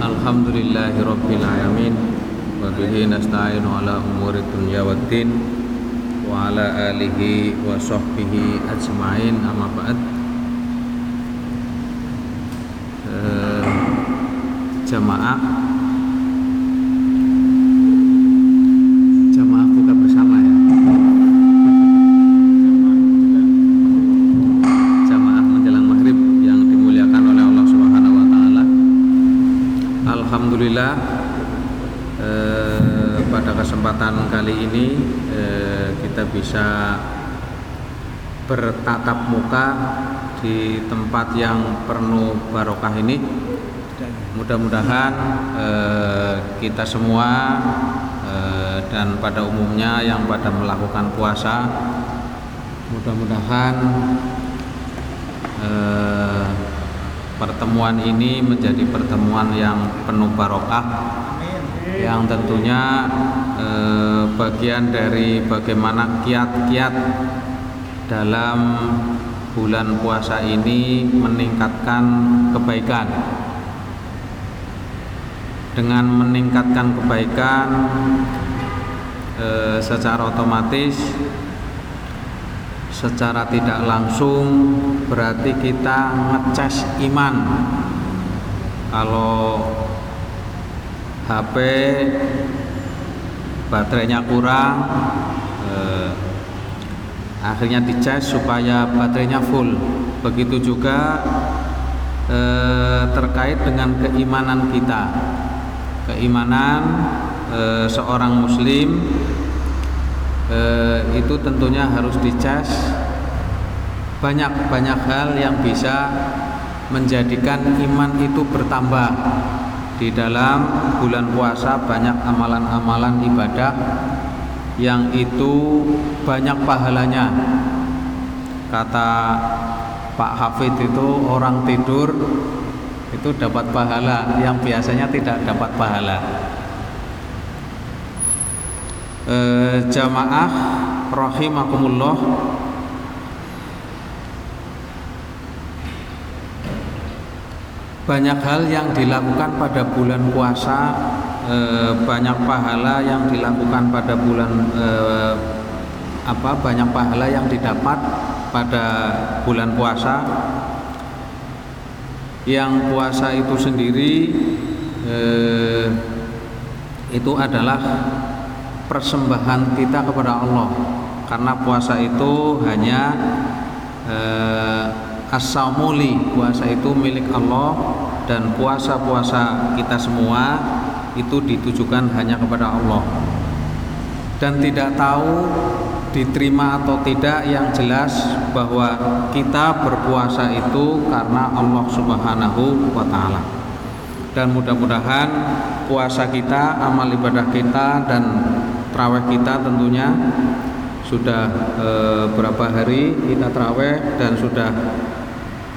Alhamdulillahi Rabbil Alamin. Wa bihi nasta'inu ala umuri dunya wa din. Wa ala alihi wa sahbihi ajma'in. Amma ba'd. Eh, Jamaah Alhamdulillah eh, pada kesempatan kali ini eh, kita bisa bertatap muka di tempat yang penuh barokah ini. Mudah-mudahan eh, kita semua eh, dan pada umumnya yang pada melakukan puasa mudah-mudahan eh, pertemuan ini menjadi pertemuan yang penuh barokah. Yang tentunya eh, bagian dari bagaimana kiat-kiat dalam bulan puasa ini meningkatkan kebaikan. Dengan meningkatkan kebaikan eh, secara otomatis secara tidak langsung berarti kita ngecas iman. Kalau HP baterainya kurang eh, akhirnya dicas supaya baterainya full. Begitu juga eh, terkait dengan keimanan kita. Keimanan eh, seorang muslim eh, itu tentunya harus dicas. Banyak-banyak hal yang bisa menjadikan iman itu bertambah. Di dalam bulan puasa banyak amalan-amalan ibadah yang itu banyak pahalanya. Kata Pak Hafid itu orang tidur itu dapat pahala yang biasanya tidak dapat pahala e, jamaah rahimakumullah. Banyak hal yang dilakukan pada bulan puasa e, banyak pahala yang dilakukan pada bulan e, apa banyak pahala yang didapat pada bulan puasa. Yang puasa itu sendiri e, itu adalah persembahan kita kepada Allah. Karena puasa itu hanya eh, as-saumuli. Puasa itu milik Allah dan puasa-puasa kita semua itu ditujukan hanya kepada Allah. Dan tidak tahu diterima atau tidak yang jelas bahwa kita berpuasa itu karena Allah Subhanahu wa taala. Dan mudah-mudahan puasa kita, amal ibadah kita dan traweh kita tentunya sudah e, berapa hari kita traweh dan sudah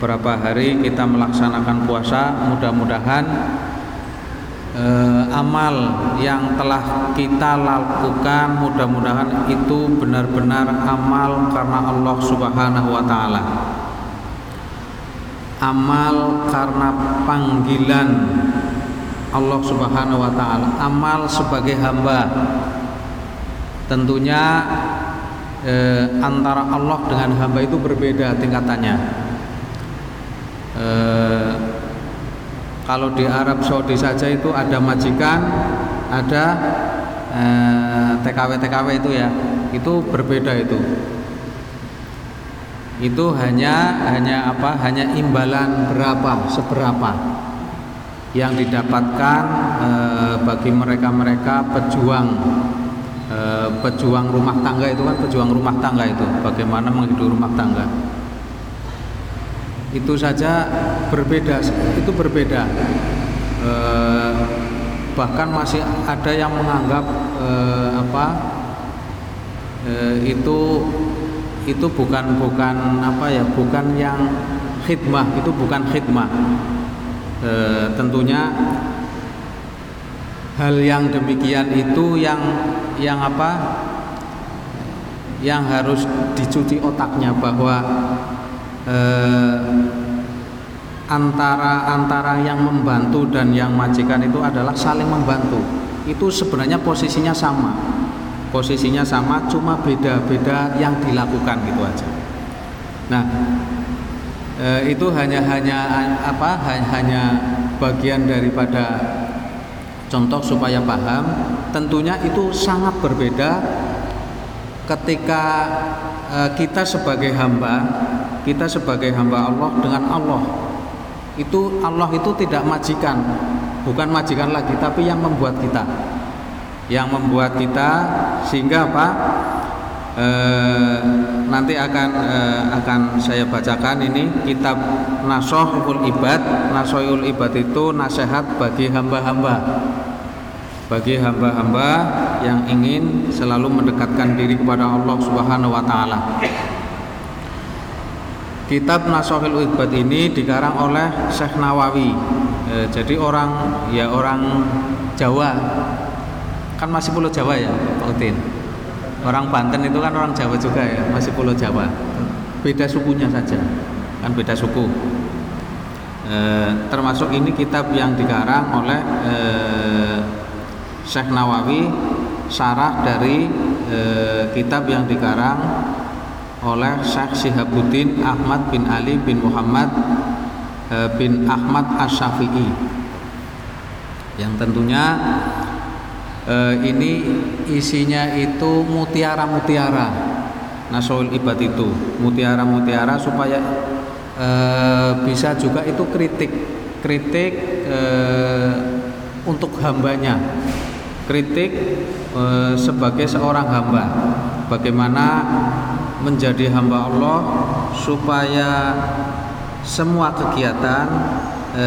berapa hari kita melaksanakan puasa. Mudah-mudahan e, amal yang telah kita lakukan mudah-mudahan itu benar-benar amal karena Allah Subhanahu wa taala. Amal karena panggilan Allah Subhanahu wa taala. Amal sebagai hamba tentunya eh, antara Allah dengan hamba itu berbeda tingkatannya. Eh, kalau di Arab Saudi saja itu ada majikan ada eh, TKW TKW itu ya itu berbeda itu. Itu hanya hanya apa hanya imbalan berapa seberapa yang didapatkan e, bagi mereka-mereka pejuang e, pejuang rumah tangga itu kan pejuang rumah tangga itu. Bagaimana menghidupi rumah tangga? Itu saja berbeda itu berbeda. E, bahkan masih ada yang menganggap e, apa itu itu bukan bukan apa ya bukan yang khidmah itu bukan khidmah. Tentunya hal yang demikian itu yang yang apa yang harus dicuci otaknya bahwa eh, antara antara yang membantu dan yang majikan itu adalah saling membantu. Itu sebenarnya posisinya sama. Posisinya sama cuma beda-beda yang dilakukan gitu aja. Nah, e, itu hanya hanya apa? Hanya bagian daripada contoh supaya paham. Tentunya itu sangat berbeda ketika e, kita sebagai hamba, kita sebagai hamba Allah dengan Allah. Itu Allah itu tidak majikan, bukan majikan lagi, tapi yang membuat kita. Yang membuat kita sehingga apa? E, nanti akan e, akan saya bacakan ini kitab Nasohul Ibad. Nasohul Ibad itu nasihat bagi hamba-hamba bagi hamba-hamba yang ingin selalu mendekatkan diri kepada Allah Subhanahu wa taala. Kitab Nasohil Ibad ini dikarang oleh Syekh Nawawi. E, jadi orang ya orang Jawa. Kan masih pulau Jawa ya, Pak Udin. Orang Banten itu kan orang Jawa juga ya, masih pulau Jawa. Beda sukunya saja. Kan beda suku. E, termasuk ini kitab yang dikarang oleh e, Syekh Nawawi syarah dari e, kitab yang dikarang oleh Syekh Sihabuddin Ahmad bin Ali bin Muhammad e, bin Ahmad Asy-Syafi'i yang tentunya e, ini isinya itu mutiara-mutiara. Nasoul Ibad itu mutiara-mutiara supaya e, bisa juga itu kritik. Kritik e, untuk hambanya. Kritik e, sebagai seorang hamba. Bagaimana menjadi hamba Allah supaya semua kegiatan e,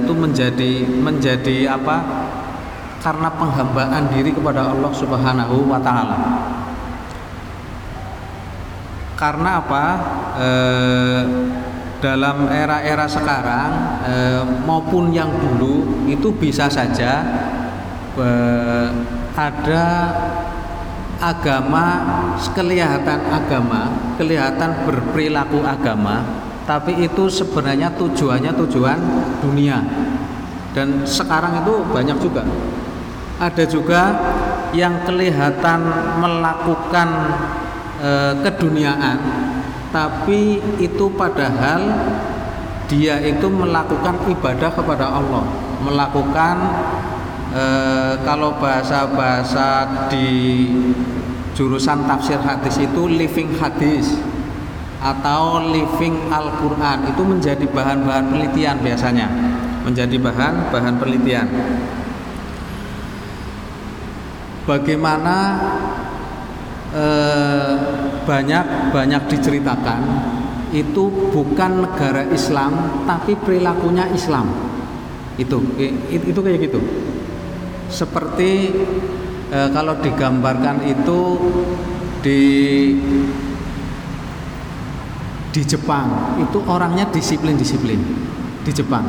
itu menjadi menjadi apa karena penghambaan diri kepada Allah Subhanahu wa taala. Karena apa? E, dalam era-era sekarang e, maupun yang dulu itu bisa saja ada agama kelihatan agama kelihatan berperilaku agama tapi itu sebenarnya tujuannya tujuan dunia. Dan sekarang itu banyak juga ada juga yang kelihatan melakukan e, keduniaan tapi itu padahal dia itu melakukan ibadah kepada Allah. Melakukan e, kalau bahasa-bahasa di jurusan tafsir hadis itu living hadis atau living Al-Quran. Itu menjadi bahan-bahan penelitian biasanya. Menjadi bahan-bahan penelitian bagaimana eh, banyak diceritakan itu bukan negara Islam tapi perilakunya Islam itu itu, kayak gitu seperti e, kalau digambarkan itu di di Jepang itu orangnya disiplin-disiplin di Jepang.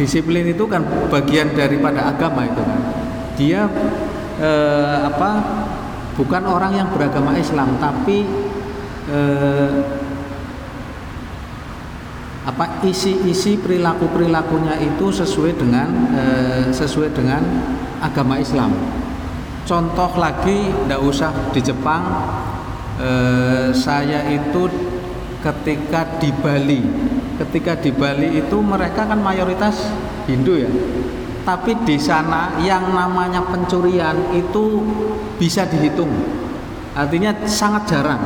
Disiplin itu kan bagian daripada agama itu kan. Dia e, apa bukan orang yang beragama Islam tapi e, apa isi-isi perilaku perilakunya itu sesuai dengan e, sesuai dengan agama Islam. Contoh lagi, tidak usah di Jepang. E, saya itu ketika di Bali, ketika di Bali itu mereka kan mayoritas Hindu ya. Tapi di sana yang namanya pencurian itu bisa dihitung. Artinya sangat jarang.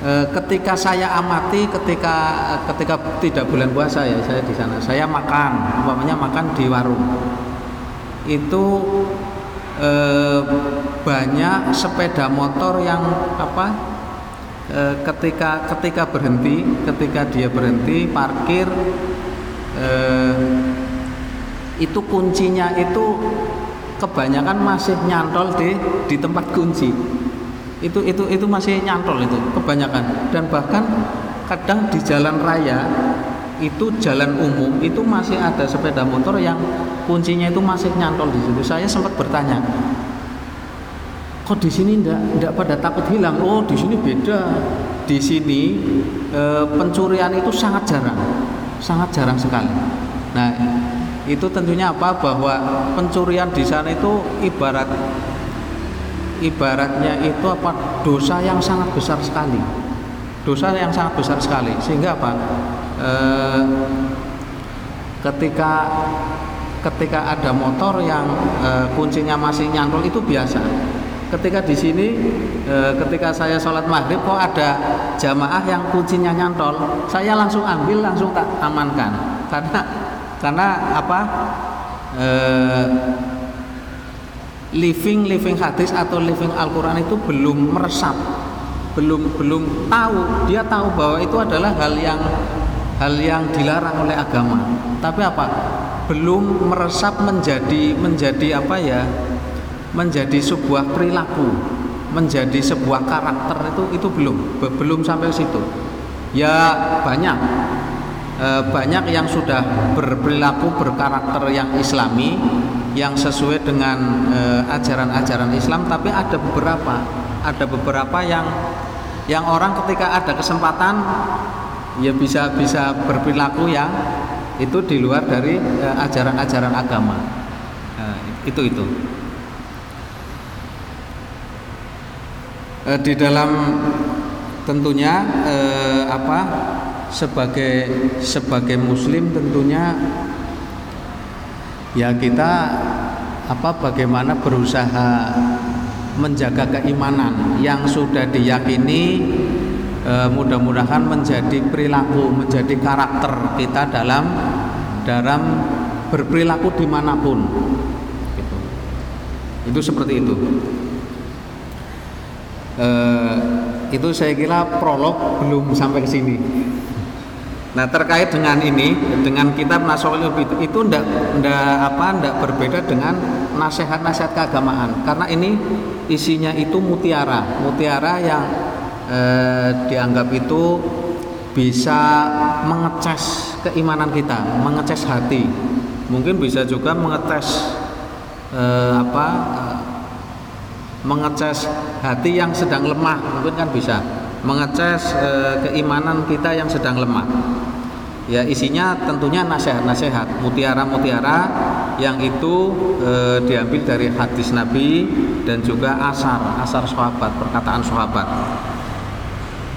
E, ketika saya amati ketika ketika tidak bulan puasa ya saya di sana. Saya makan umpamanya makan di warung. Itu e, banyak sepeda motor yang apa e, ketika ketika berhenti ketika dia berhenti parkir e, itu kuncinya itu kebanyakan masih nyantol di di tempat kunci. Itu itu itu masih nyantol itu kebanyakan. Dan bahkan kadang di jalan raya itu jalan umum itu masih ada sepeda motor yang kuncinya itu masih nyantol di situ. Saya sempat bertanya kok di sini ndak ndak pada takut hilang? Oh di sini beda. Di sini e, pencurian itu sangat jarang sangat jarang sekali. Nah, itu tentunya apa? Bahwa pencurian di sana itu ibarat ibaratnya itu apa? Dosa yang sangat besar sekali. Dosa yang sangat besar sekali. Sehingga apa? E, ketika ketika ada motor yang e, kuncinya masih nyantol itu biasa ketika di sini e, ketika saya sholat maghrib kok ada jamaah yang kuncinya nyantol saya langsung ambil langsung tak amankan karena karena apa? E, living living hadis atau living Al-Quran itu belum meresap belum belum tahu. Dia tahu bahwa itu adalah hal yang hal yang dilarang oleh agama. Tapi apa? Belum meresap menjadi menjadi apa ya? Menjadi sebuah perilaku, menjadi sebuah karakter itu itu belum belum sampai situ. Ya banyak banyak yang sudah berperilaku berkarakter yang islami yang sesuai dengan eh, ajaran-ajaran Islam tapi ada beberapa. Ada beberapa yang yang orang ketika ada kesempatan ya bisa bisa berperilaku yang itu di luar dari eh, ajaran-ajaran agama. Itu itu. Di dalam tentunya apa sebagai sebagai muslim tentunya ya kita apa bagaimana berusaha menjaga keimanan yang sudah diyakini e, mudah-mudahan menjadi perilaku menjadi karakter kita dalam dalam berperilaku di mana pun gitu. itu seperti itu eh, itu saya kira prolog belum sampai ke sini. Nah terkait dengan ini, dengan kitab Nasolul itu, ndak, ndak apa, ndak berbeda dengan nasihat-nasihat keagamaan, karena ini isinya itu mutiara, mutiara yang eh, dianggap itu bisa mengeces keimanan kita, mengeces hati, mungkin bisa juga mengetes eh, apa mengeces hati yang sedang lemah. Mungkin kan bisa mengeces e, keimanan kita yang sedang lemah. Ya isinya tentunya nasihat-nasihat mutiara-mutiara yang itu e, diambil dari hadis Nabi dan juga asar asar sahabat perkataan sahabat.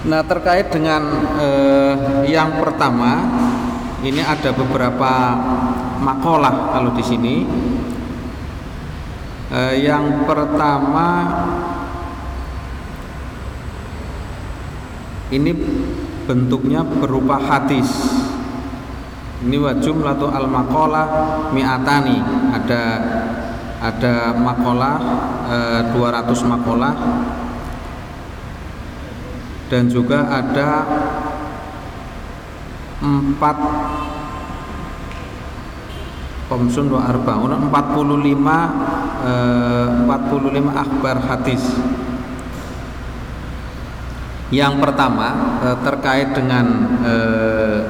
Nah terkait dengan e, yang pertama ini ada beberapa makalah kalau di sini. Eh, yang pertama ini bentuknya berupa hadis. Ini wajum latu al makola mi'atani. Ada ada makola eh, 200 makola dan juga ada empat Komsun wa arbaun 45 eh, 45 akbar hadis. Yang pertama eh, terkait dengan eh,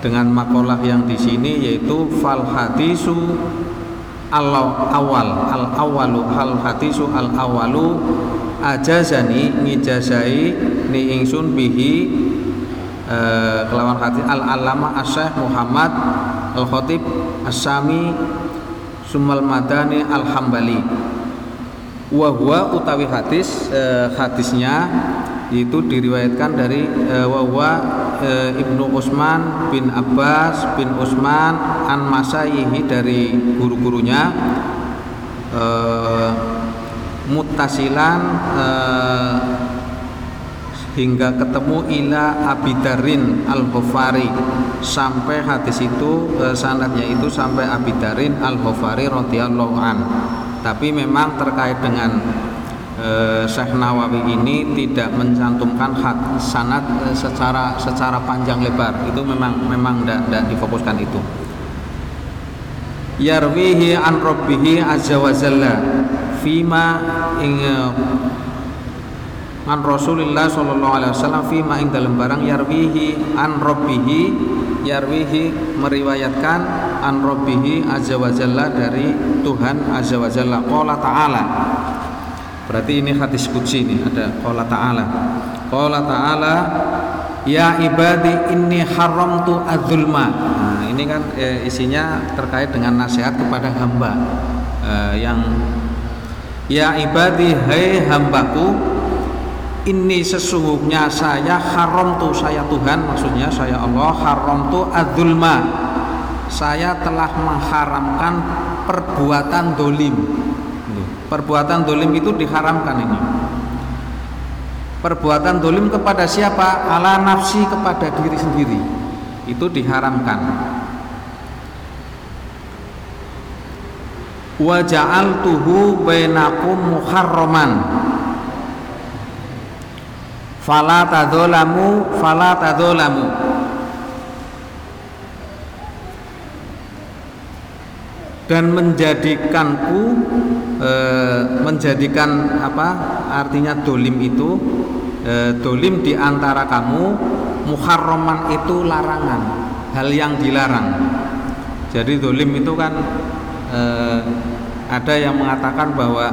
dengan makalah yang di sini yaitu fal hadisu al awal. Al awalu hal hadisu al awalu ajazani ngijazai ni ingsun bihi eh, kelawan hadis al alama asyah Muhammad al khatib As-Sami Sumal Madani Al-Hambali Wahwa utawi hadis eh, hadisnya itu diriwayatkan dari eh, wahwa eh, Ibnu Utsman bin Abbas bin Utsman an masayihi dari guru-gurunya eh, mutasilan eh, hingga ketemu ila Abidarin Al-Ghafari sampai hadis itu e, sanadnya itu sampai Abidarin Al-Ghafari radhiyallahu an. Tapi memang terkait dengan e, Syekh Nawawi ini tidak mencantumkan hak sanad e, secara secara panjang lebar. Itu memang memang tidak difokuskan itu. Yarwihi an rabbihi azza wa jalla fima ing an Rasulillah sallallahu alaihi wasallam fi ma ing dalam barang yarwihi an rabbihi yarwihi meriwayatkan an rabbihi azza wa dari Tuhan azza wa qala ta'ala. Berarti ini hadis qudsi ini ada qala ta'ala. Qala ta'ala Ya ibadi inni haramtu adzulma. Nah, ini kan eh, isinya terkait dengan nasihat kepada hamba. Eh, yang Ya ibadi hai hambaku ini sesungguhnya saya haram tu saya Tuhan maksudnya saya Allah haram tu adzulma saya telah mengharamkan perbuatan dolim. Perbuatan dolim itu diharamkan ini. Perbuatan dolim kepada siapa? Ala nafsi kepada diri sendiri. Itu diharamkan. Wa ja'altuhu bainakum muharraman. Fala tadzalamu fala tadzalamu dan menjadikanku e, menjadikan apa artinya dolim itu e, dolim di antara kamu muharraman itu larangan hal yang dilarang. Jadi dolim itu kan eh, ada yang mengatakan bahwa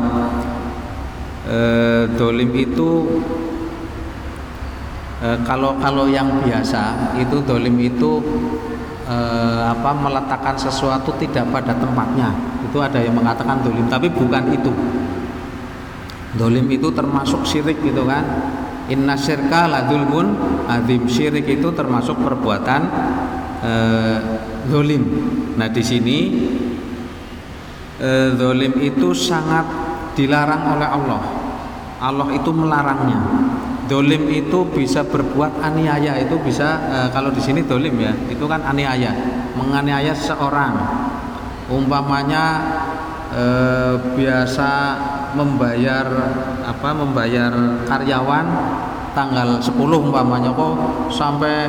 eh, dolim itu eh, kalau kalau yang biasa itu dolim itu eh, apa meletakkan sesuatu tidak pada tempatnya. Itu ada yang mengatakan dolim tapi bukan itu. Dolim itu termasuk syirik gitu kan. Inna syirka ladulmun adim syirik itu termasuk perbuatan eh, dolim. Nah di sini e, zolim itu sangat dilarang oleh Allah. Allah itu melarangnya dolim itu bisa berbuat aniaya. Itu bisa e, kalau di sini dolim ya. Itu kan aniaya. Menganiaya seorang. Umpamanya e, biasa membayar apa membayar karyawan tanggal 10 umpamanya kok sampai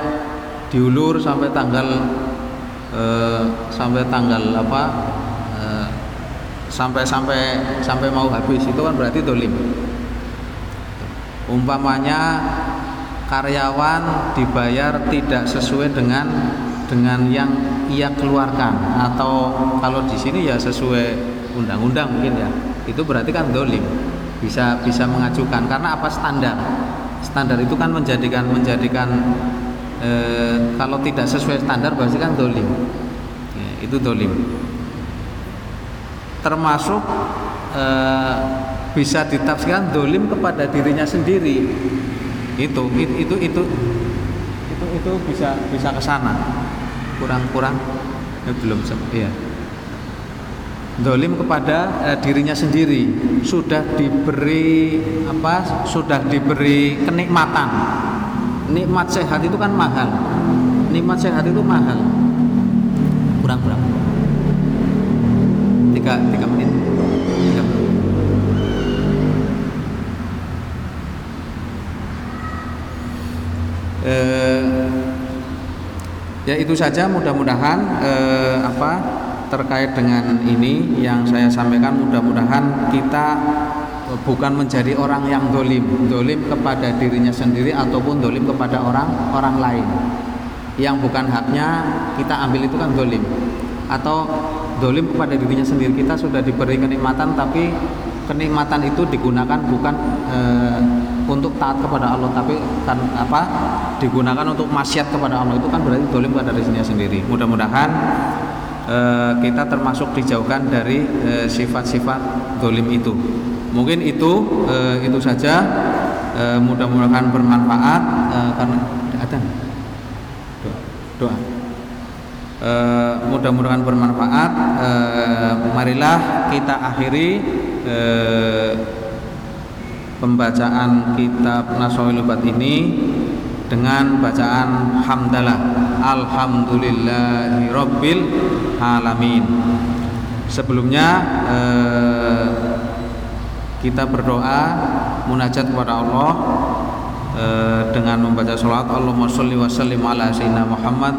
diulur sampai tanggal e, sampai tanggal apa sampai sampai sampai mau habis. Itu kan berarti dolim umpamanya karyawan dibayar tidak sesuai dengan dengan yang ia keluarkan. Atau kalau di sini ya sesuai undang-undang mungkin ya. Itu berarti kan dolim. Bisa bisa mengajukan. Karena apa? Standar. Standar itu kan menjadikan menjadikan e, kalau tidak sesuai standar berarti kan dolim. Ya, itu dolim. Termasuk e, bisa ditafsirkan dolim kepada dirinya sendiri. Itu itu itu itu itu, itu bisa bisa ke sana. Kurang-kurang ya, belum iya. Dolim kepada e, dirinya sendiri. Sudah diberi apa sudah diberi kenikmatan. Nikmat sehat itu kan mahal. Nikmat sehat itu mahal. Kurang-kurang ya itu saja. Mudah-mudahan eh, apa terkait dengan ini yang saya sampaikan mudah-mudahan kita bukan menjadi orang yang dolim. Dolim kepada dirinya sendiri ataupun dolim kepada orang orang lain. Yang bukan haknya kita ambil itu kan dolim. Atau dolim kepada dirinya sendiri. Kita sudah diberi kenikmatan tapi kenikmatan itu digunakan bukan e, untuk taat kepada Allah tapi kan apa digunakan untuk maksiat kepada Allah itu kan berarti dolim kepada dirinya sendiri. Mudah-mudahan e, kita termasuk dijauhkan dari eh, sifat-sifat dolim itu. Mungkin itu e, itu saja. E, mudah-mudahan bermanfaat e, karena ada doa doa. E, mudah-mudahan bermanfaat. Marilah kita akhiri pembacaan kitab Nasoilubat ini dengan bacaan hamdalah alhamdulillahirabbil alamin. Sebelumnya e, kita berdoa munajat kepada Allah e, dengan membaca sholat Allahumma sholli wa sallim ala sayyidina Muhammad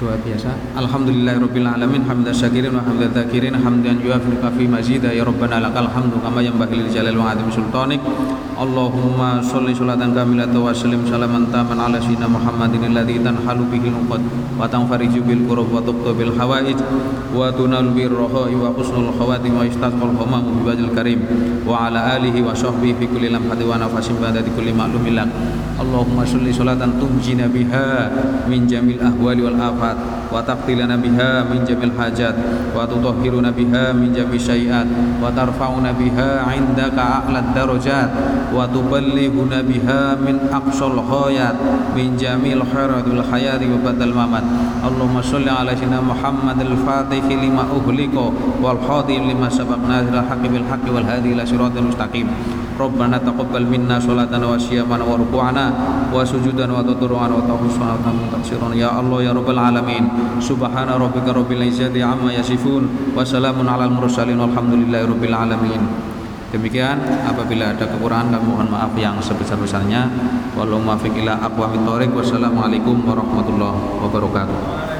doa biasa. Alhamdulillahirabbil alamin hamdan syakirin wa hamdan dzakirin hamdan yuafiqu fi mazida. Ya rabbana lakal hamdu kama yanbaghi lil jalali wa azim sultanik Allahumma sholli sholatan kamilatan wa sallim salaman taman ala sayyidina Muhammadin alladzi tanhalu bihi nuqad wa tanfariju bil qurub wa tuqtu bil hawaij wa tunalu bir raha'i wa husnul khawatim wa istasqal ghamam bi wajhil karim wa ala alihi wa sahbihi fi kulli lamhatin wa nafasin ba'da kulli ma'lumin Allahumma sholli sholatan tunjina biha min jamil ahwali wal afat на وتقضي لنا بها من جميع الحاجات وتطهرنا بها من جميع الشيئات وترفعنا بها عندك أعلى الدرجات وتبلغنا بها من أقصى الغايات من جميع الخيرات والحياة وبدل الممات اللهم صل على سيدنا محمد الفاتح لما أغلق والخاتم لما سبق نازل الحق بالحق والهادي إلى صراط المستقيم Rabbana taqabbal minna sholatana wa siyamana wa ruku'ana wa sujudana wa tadarru'ana wa tawhusana wa subhana rabbika rabbil izzati amma yasifun wa salamun alal mursalin walhamdulillahi rabbil alamin Demikian apabila ada kekurangan kami mohon maaf yang sebesar-besarnya. Wallahu muwaffiq ila aqwamit thoriq. Wassalamualaikum warahmatullahi wabarakatuh.